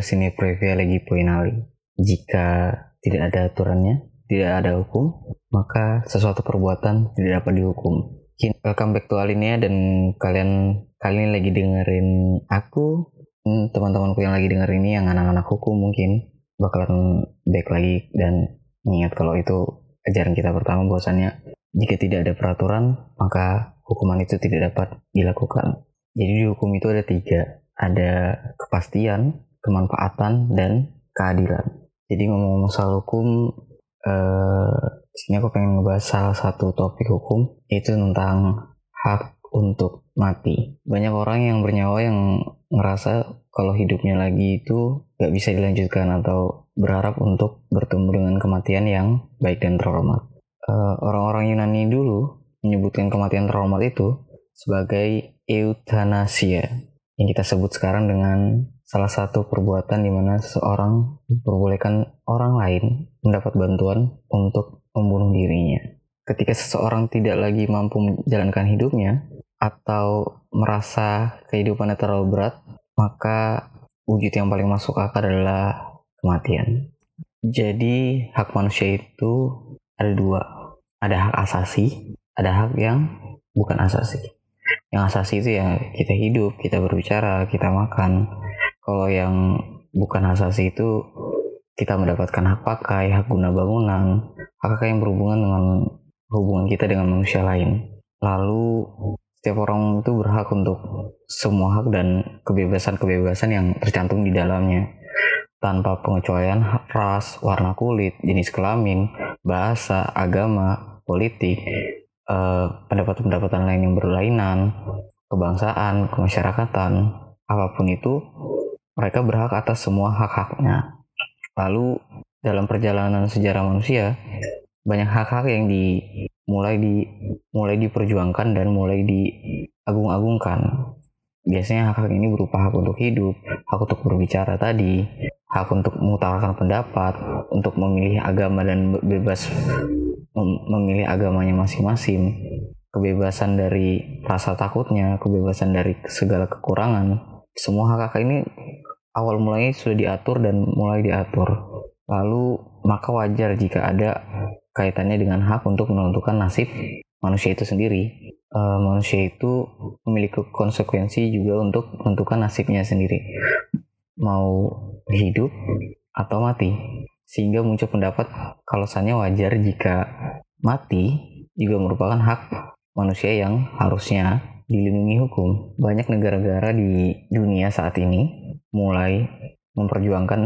Disciplina sine previa legi poinali. Jika tidak ada aturannya, tidak ada hukum, maka sesuatu perbuatan tidak dapat dihukum. Welcome back to Alinea dan kalian kali ini lagi dengerin aku, hmm, teman-temanku yang lagi denger ini yang anak-anak hukum mungkin bakalan back lagi dan mengingat kalau itu ajaran kita pertama bahwasannya jika tidak ada peraturan maka hukuman itu tidak dapat dilakukan. Jadi di hukum itu ada tiga, ada kepastian, kemanfaatan, dan keadilan. Jadi ngomong-ngomong soal hukum, eh, sini aku pengen ngebahas salah satu topik hukum, yaitu tentang hak untuk mati. Banyak orang yang bernyawa yang ngerasa kalau hidupnya lagi itu gak bisa dilanjutkan atau berharap untuk bertemu dengan kematian yang baik dan terhormat. Eh, orang-orang Yunani dulu menyebutkan kematian terhormat itu sebagai eutanasia yang kita sebut sekarang dengan salah satu perbuatan di mana seseorang memperbolehkan orang lain mendapat bantuan untuk membunuh dirinya. Ketika seseorang tidak lagi mampu menjalankan hidupnya atau merasa kehidupannya terlalu berat, maka wujud yang paling masuk akal adalah kematian. Jadi hak manusia itu ada dua. Ada hak asasi, ada hak yang bukan asasi. Yang asasi itu ya kita hidup, kita berbicara, kita makan, kalau yang bukan asasi itu kita mendapatkan hak pakai, hak guna bangunan, hak hak yang berhubungan dengan hubungan kita dengan manusia lain. Lalu setiap orang itu berhak untuk semua hak dan kebebasan-kebebasan yang tercantum di dalamnya tanpa pengecualian ras, warna kulit, jenis kelamin, bahasa, agama, politik, eh, pendapatan-pendapatan lain yang berlainan, kebangsaan, kemasyarakatan, apa pun itu mereka berhak atas semua hak-haknya. Lalu dalam perjalanan sejarah manusia banyak hak-hak yang dimulai di mulai diperjuangkan dan mulai diagung-agungkan. Biasanya hak-hak ini berupa hak untuk hidup, hak untuk berbicara tadi, hak untuk mengutarakan pendapat, untuk memilih agama dan bebas memilih agamanya masing-masing, kebebasan dari rasa takutnya, kebebasan dari segala kekurangan. Semua hak-hak ini awal mulanya sudah diatur dan mulai diatur. Lalu maka wajar jika ada kaitannya dengan hak untuk menentukan nasib manusia itu sendiri. Uh, manusia itu memiliki konsekuensi juga untuk menentukan nasibnya sendiri. Mau hidup atau mati. Sehingga muncul pendapat kalau kalasannya wajar jika mati juga merupakan hak manusia yang harusnya dilindungi hukum. Banyak negara-negara di dunia saat ini mulai memperjuangkan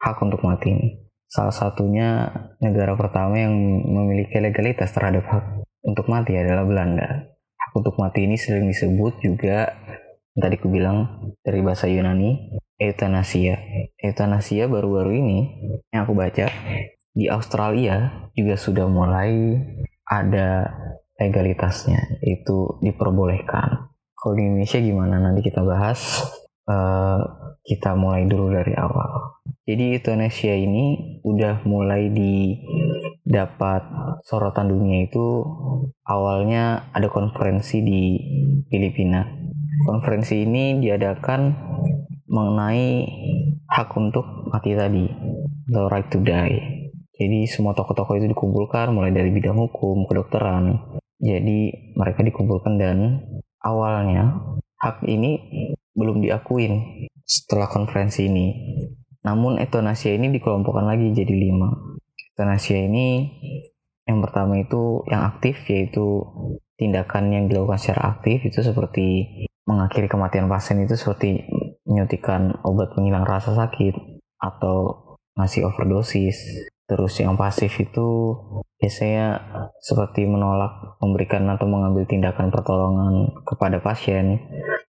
hak untuk mati ini. Salah satunya negara pertama yang memiliki legalitas terhadap hak untuk mati adalah Belanda. Hak untuk mati ini sering disebut juga tadi aku bilang dari bahasa Yunani euthanasia. Euthanasia baru-baru ini yang aku baca di Australia juga sudah mulai ada legalitasnya itu diperbolehkan. Kalau di Indonesia gimana nanti kita bahas. Uh, kita mulai dulu dari awal. Jadi Indonesia ini udah mulai didapat sorotan dunia itu awalnya ada konferensi di Filipina. Konferensi ini diadakan mengenai hak untuk mati tadi, the right to die. Jadi semua tokoh-tokoh itu dikumpulkan mulai dari bidang hukum, kedokteran. Jadi mereka dikumpulkan dan awalnya hak ini belum diakuin setelah konferensi ini. Namun euthanasia ini dikelompokkan lagi jadi lima. Euthanasia ini yang pertama itu yang aktif yaitu tindakan yang dilakukan secara aktif itu seperti mengakhiri kematian pasien itu seperti menyuntikkan obat penghilang rasa sakit atau ngasih overdosis. Terus yang pasif itu biasanya seperti menolak memberikan atau mengambil tindakan pertolongan kepada pasien,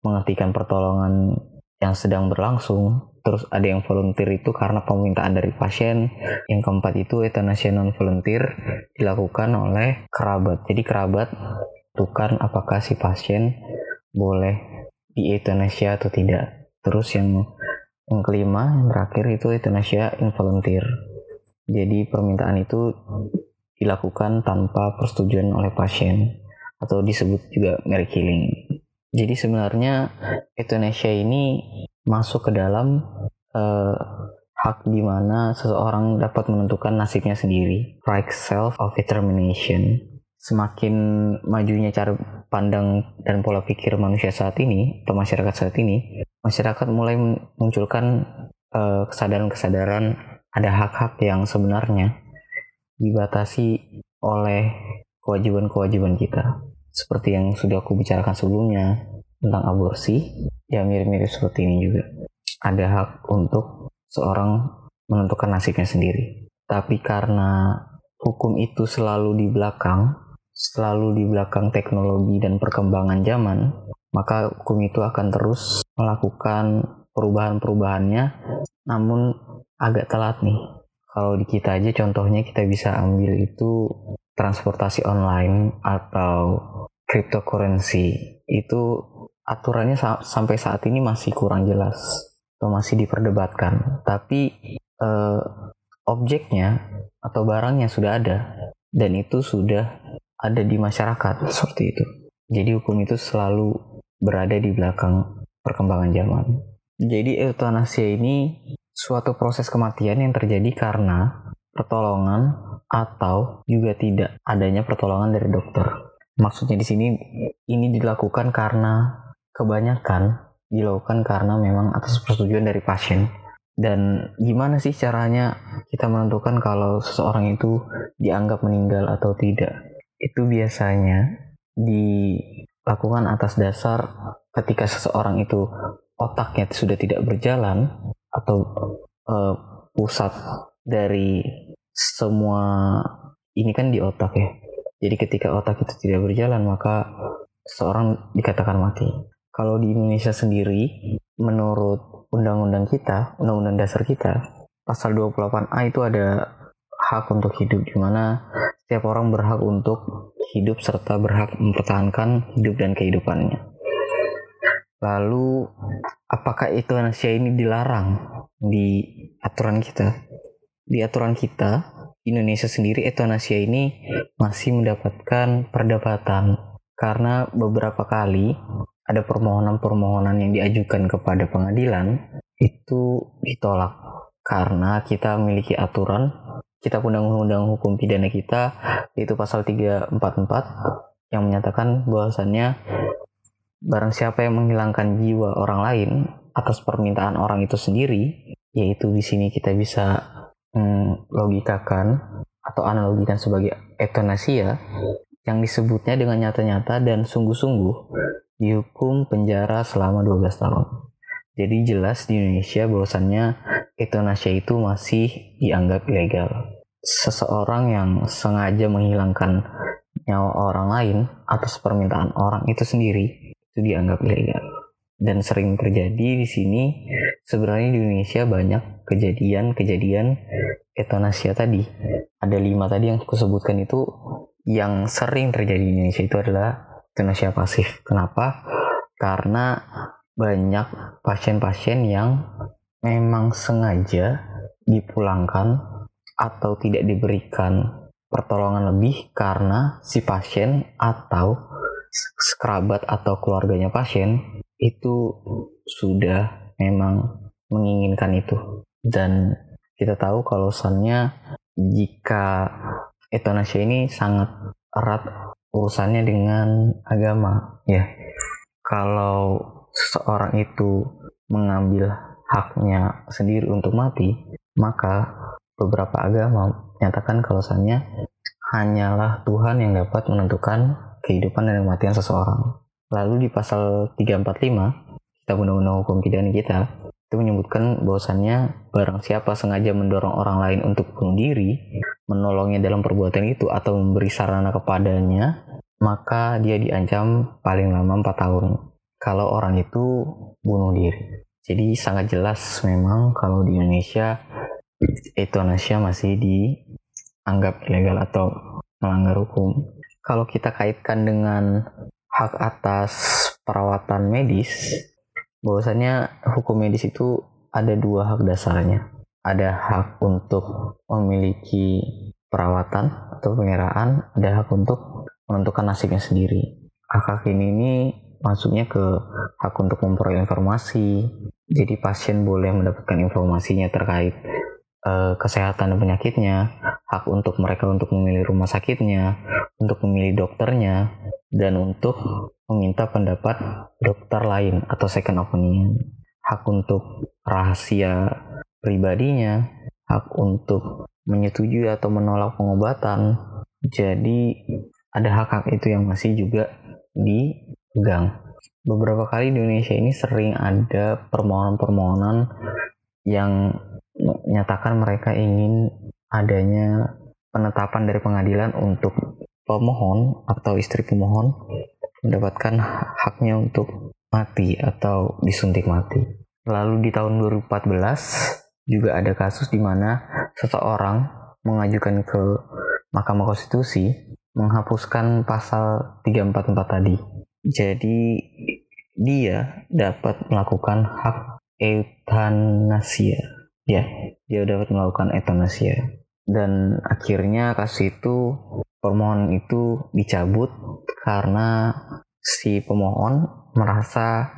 menghentikan pertolongan yang sedang berlangsung. Terus ada yang volunteer itu karena permintaan dari pasien. Yang keempat itu euthanasia non volunteer dilakukan oleh kerabat. Jadi kerabat tentukan apakah si pasien boleh di euthanasia atau tidak. Terus yang yang kelima, yang terakhir itu euthanasia involunteer. Jadi permintaan itu dilakukan tanpa persetujuan oleh pasien atau disebut juga merry killing. Jadi sebenarnya Indonesia ini masuk ke dalam uh, hak di mana seseorang dapat menentukan nasibnya sendiri, right self of determination. Semakin majunya cara pandang dan pola pikir manusia saat ini atau masyarakat saat ini, masyarakat mulai munculkan kesadaran kesadaran-kesadaran ada hak-hak yang sebenarnya dibatasi oleh kewajiban-kewajiban kita. Seperti yang sudah aku bicarakan sebelumnya tentang aborsi, ya mirip-mirip seperti ini juga. Ada hak untuk seorang menentukan nasibnya sendiri. Tapi karena hukum itu selalu di belakang, selalu di belakang teknologi dan perkembangan zaman, maka hukum itu akan terus melakukan perubahan-perubahannya, namun agak telat nih. Kalau di kita aja contohnya kita bisa ambil itu transportasi online atau cryptocurrency itu aturannya sa sampai saat ini masih kurang jelas atau masih diperdebatkan. Tapi eh, objeknya atau barangnya sudah ada dan itu sudah ada di masyarakat seperti itu. Jadi hukum itu selalu berada di belakang perkembangan zaman. Jadi euthanasia ini suatu proses kematian yang terjadi karena pertolongan atau juga tidak adanya pertolongan dari dokter. Maksudnya di sini ini dilakukan karena kebanyakan dilakukan karena memang atas persetujuan dari pasien. Dan gimana sih caranya kita menentukan kalau seseorang itu dianggap meninggal atau tidak? Itu biasanya dilakukan atas dasar ketika seseorang itu otaknya sudah tidak berjalan atau uh, pusat dari semua ini kan di otak ya. Jadi ketika otak itu tidak berjalan maka seorang dikatakan mati. Kalau di Indonesia sendiri menurut undang-undang kita, undang-undang dasar kita, pasal 28A itu ada hak untuk hidup di mana setiap orang berhak untuk hidup serta berhak mempertahankan hidup dan kehidupannya. Lalu apakah itu euthanasia ini dilarang di aturan kita? Di aturan kita, Indonesia sendiri euthanasia ini masih mendapatkan perdebatan karena beberapa kali ada permohonan-permohonan yang diajukan kepada pengadilan itu ditolak karena kita memiliki aturan kita undang-undang hukum pidana kita yaitu pasal 344 yang menyatakan bahwasannya barang siapa yang menghilangkan jiwa orang lain atas permintaan orang itu sendiri, yaitu di sini kita bisa hmm, logikakan atau analogikan sebagai etanasia yang disebutnya dengan nyata-nyata dan sungguh-sungguh dihukum penjara selama 12 tahun. Jadi jelas di Indonesia bahwasannya etanasia itu masih dianggap ilegal. Seseorang yang sengaja menghilangkan nyawa orang lain atas permintaan orang itu sendiri itu dianggap ilegal dan sering terjadi di sini sebenarnya di Indonesia banyak kejadian-kejadian etanasia tadi. Ada lima tadi yang aku sebutkan itu yang sering terjadi di Indonesia itu adalah etanasia pasif. Kenapa? Karena banyak pasien-pasien yang memang sengaja dipulangkan atau tidak diberikan pertolongan lebih karena si pasien atau kerabat atau keluarganya pasien itu sudah memang menginginkan itu. Dan kita tahu kalau misalnya jika eutanasia ini sangat erat urusannya dengan agama ya kalau seseorang itu mengambil haknya sendiri untuk mati maka beberapa agama menyatakan kalau misalnya hanyalah Tuhan yang dapat menentukan kehidupan dan kematian seseorang. Lalu di pasal 345 kita undang-undang hukum pidana kita itu menyebutkan bahwasannya barang siapa sengaja mendorong orang lain untuk bunuh diri, menolongnya dalam perbuatan itu atau memberi sarana kepadanya, maka dia diancam paling lama 4 tahun kalau orang itu bunuh diri. Jadi sangat jelas memang kalau di Indonesia euthanasia masih dianggap ilegal atau melanggar hukum kalau kita kaitkan dengan hak atas perawatan medis, bahwasanya hukum medis itu ada dua hak dasarnya. Ada hak untuk memiliki perawatan atau pengiraan, ada hak untuk menentukan nasibnya sendiri. Hak hak ini, ini masuknya ke hak untuk memperoleh informasi. Jadi pasien boleh mendapatkan informasinya terkait uh, kesehatan dan penyakitnya, hak untuk mereka untuk memilih rumah sakitnya, untuk memilih dokternya, dan untuk meminta pendapat dokter lain atau second opinion. Hak untuk rahasia pribadinya, hak untuk menyetujui atau menolak pengobatan. Jadi ada hak-hak itu yang masih juga dipegang. Beberapa kali di Indonesia ini sering ada permohonan-permohonan yang menyatakan mereka ingin adanya penetapan dari pengadilan untuk pemohon atau istri pemohon mendapatkan haknya untuk mati atau disuntik mati. Lalu di tahun 2014 juga ada kasus di mana seseorang mengajukan ke Mahkamah Konstitusi menghapuskan pasal 344 tadi. Jadi dia dapat melakukan hak eutanasia. Ya, dia dapat melakukan eutanasia. Dan akhirnya kasus itu permohonan itu dicabut karena si pemohon merasa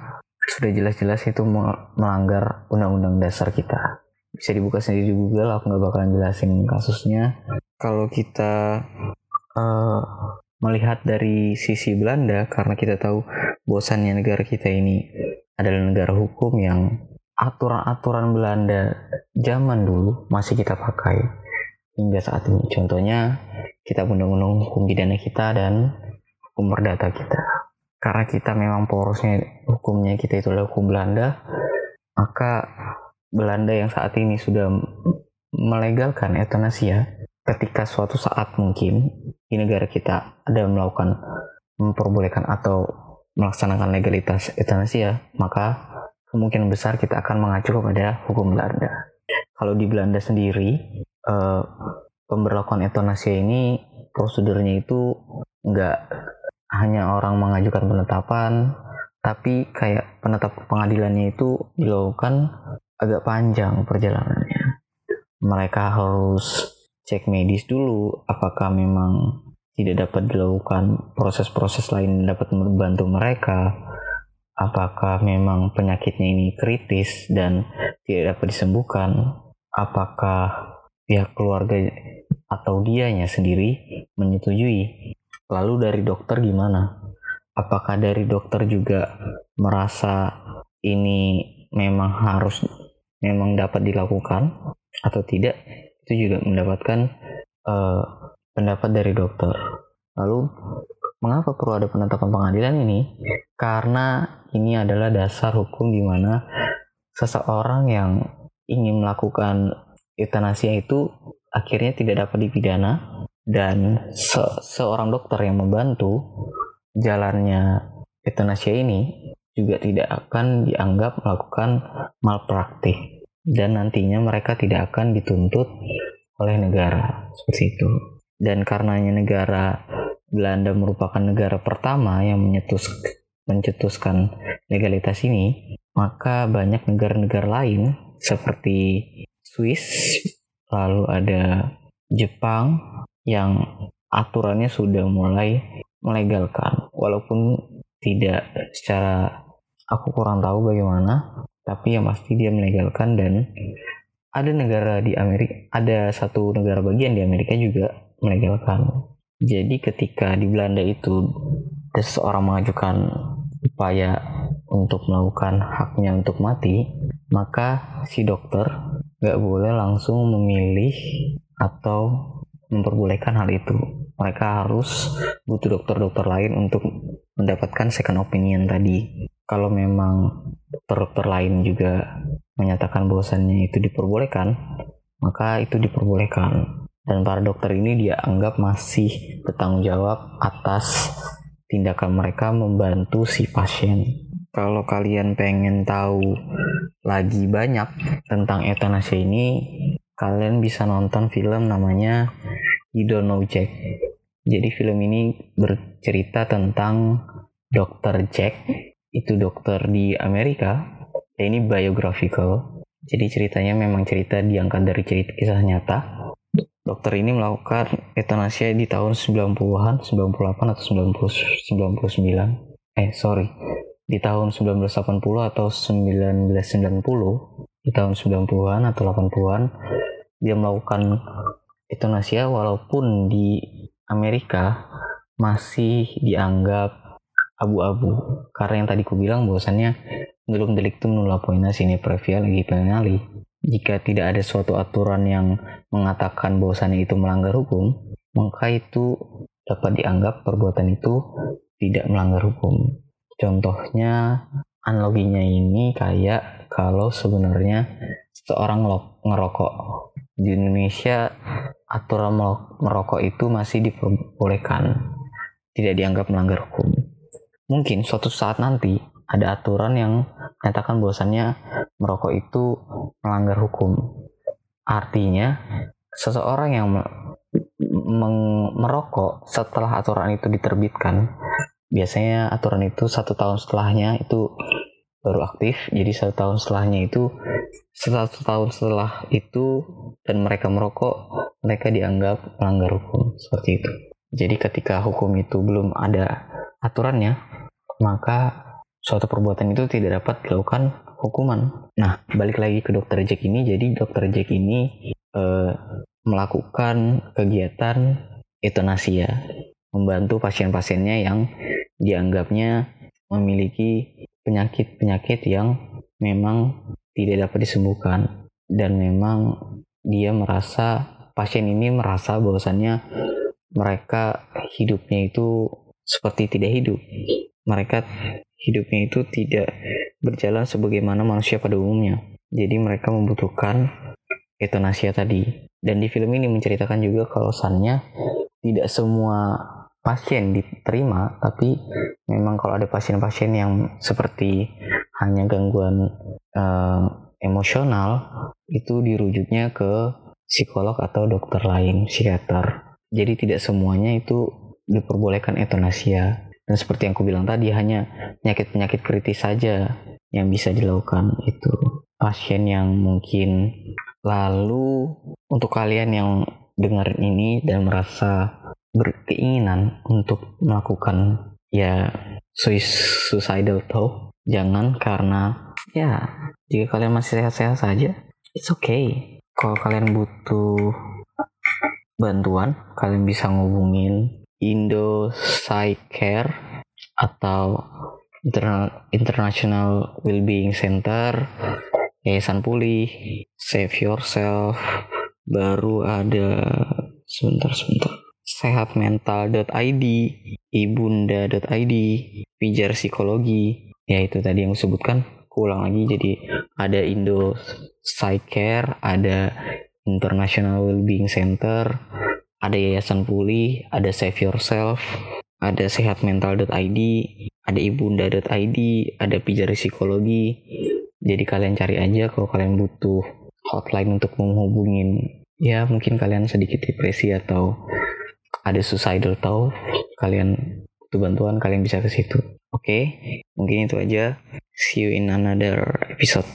sudah jelas-jelas itu melanggar undang-undang dasar kita. Bisa dibuka sendiri di Google, aku nggak bakalan jelasin kasusnya. Kalau kita uh, melihat dari sisi Belanda karena kita tahu bosannya negara kita ini adalah negara hukum yang aturan-aturan Belanda zaman dulu masih kita pakai hingga saat ini. Contohnya kita undang-undang hukum pidana kita dan hukum perdata kita. Karena kita memang porosnya hukumnya kita itu adalah hukum Belanda, maka Belanda yang saat ini sudah melegalkan eutanasia ketika suatu saat mungkin di negara kita ada melakukan memperbolehkan atau melaksanakan legalitas euthanasia, maka kemungkinan besar kita akan mengacu kepada hukum Belanda. Kalau di Belanda sendiri, eh, pemberlakuan euthanasia ini prosedurnya itu nggak hanya orang mengajukan penetapan, tapi kayak penetap pengadilannya itu dilakukan agak panjang perjalanannya. Mereka harus cek medis dulu apakah memang tidak dapat dilakukan proses-proses lain dapat membantu mereka apakah memang penyakitnya ini kritis dan tidak dapat disembuhkan? Apakah pihak keluarga atau dianya sendiri menyetujui? Lalu dari dokter gimana? Apakah dari dokter juga merasa ini memang harus memang dapat dilakukan atau tidak? Itu juga mendapatkan uh, pendapat dari dokter. Lalu mengapa perlu ada penetapan pengadilan ini? Karena ini adalah dasar hukum di mana seseorang yang ingin melakukan euthanasia itu akhirnya tidak dapat dipidana dan se seorang dokter yang membantu jalannya euthanasia ini juga tidak akan dianggap melakukan malpraktik dan nantinya mereka tidak akan dituntut oleh negara seperti itu. Dan karenanya negara Belanda merupakan negara pertama yang menyetus, mencetuskan legalitas ini, maka banyak negara-negara lain seperti Swiss, lalu ada Jepang yang aturannya sudah mulai melegalkan, walaupun tidak secara aku kurang tahu bagaimana tapi yang pasti dia melegalkan dan ada negara di Amerika ada satu negara bagian di Amerika juga melegalkan jadi ketika di Belanda itu ada seseorang mengajukan upaya untuk melakukan haknya untuk mati maka si dokter nggak boleh langsung memilih atau memperbolehkan hal itu mereka harus butuh dokter-dokter lain untuk mendapatkan second opinion tadi kalau memang dokter-dokter lain juga menyatakan bahwasannya itu diperbolehkan, maka itu diperbolehkan. Dan para dokter ini dia anggap masih bertanggung jawab atas tindakan mereka membantu si pasien. Kalau kalian pengen tahu lagi banyak tentang euthanasia ini, kalian bisa nonton film namanya You Don't Know Jack. Jadi film ini bercerita tentang Dr. Jack itu dokter di Amerika ya ini biographical jadi ceritanya memang cerita diangkat dari cerita kisah nyata dokter ini melakukan euthanasia di tahun 90-an 98 atau 90, 99 eh sorry. Di tahun 1980 atau 1990 di tahun 90-an atau 80-an dia melakukan euthanasia walaupun di Amerika masih dianggap abu-abu. Karena yang tadi ku bilang bahwasannya belum delictum nulla poena sine previa lagi penali jika tidak ada suatu aturan yang mengatakan bahwasannya itu melanggar hukum maka itu dapat dianggap perbuatan itu tidak melanggar hukum contohnya analoginya ini kayak kalau sebenarnya seorang ngerokok di Indonesia aturan merokok itu masih diperbolehkan, tidak dianggap melanggar hukum. Mungkin suatu saat nanti ada aturan yang menyatakan bahwasannya merokok itu melanggar hukum. Artinya, seseorang yang merokok setelah aturan itu diterbitkan, biasanya aturan itu satu tahun setelahnya itu baru aktif. Jadi satu tahun setelahnya itu satu tahun setelah itu dan mereka merokok mereka dianggap melanggar hukum. Seperti itu. Jadi ketika hukum itu belum ada aturannya maka suatu perbuatan itu tidak dapat dilakukan hukuman. Nah balik lagi ke dokter Jack ini. Jadi dokter Jack ini eh, melakukan kegiatan euthanasia membantu pasien-pasiennya yang dianggapnya memiliki penyakit-penyakit yang memang tidak dapat disembuhkan. Dan memang dia merasa pasien ini merasa bahwasannya mereka hidupnya itu seperti tidak hidup. Mereka hidupnya itu tidak berjalan sebagaimana manusia pada umumnya jadi mereka membutuhkan euthanasia tadi dan di film ini menceritakan juga kalau sannya tidak semua pasien diterima, tapi memang kalau ada pasien-pasien yang seperti hanya gangguan uh, emosional, itu dirujuknya ke psikolog atau dokter lain, psikiater. Jadi tidak semuanya itu diperbolehkan euthanasia. Dan seperti yang aku bilang tadi, hanya penyakit-penyakit kritis saja yang bisa dilakukan itu. Pasien yang mungkin lalu untuk kalian yang dengar ini dan merasa berkeinginan untuk melakukan ya suicidal thought jangan karena ya jika kalian masih sehat-sehat saja it's okay kalau kalian butuh bantuan kalian bisa ngubungin Indo Psycare atau International Wellbeing Center Yayasan Pulih Save Yourself. Baru ada sebentar sebentar. Sehatmental.id, ibunda.id, pijar psikologi, ya itu tadi yang disebutkan, ulang lagi jadi ada Indo Psycare, ada International Wellbeing Center, ada Yayasan Pulih, ada Save Yourself, ada sehatmental.id, ada ibunda.id, ada pijar psikologi. Jadi kalian cari aja kalau kalian butuh hotline untuk menghubungin ya mungkin kalian sedikit depresi atau ada suicidal tahu kalian butuh bantuan kalian bisa ke situ oke okay? mungkin itu aja see you in another episode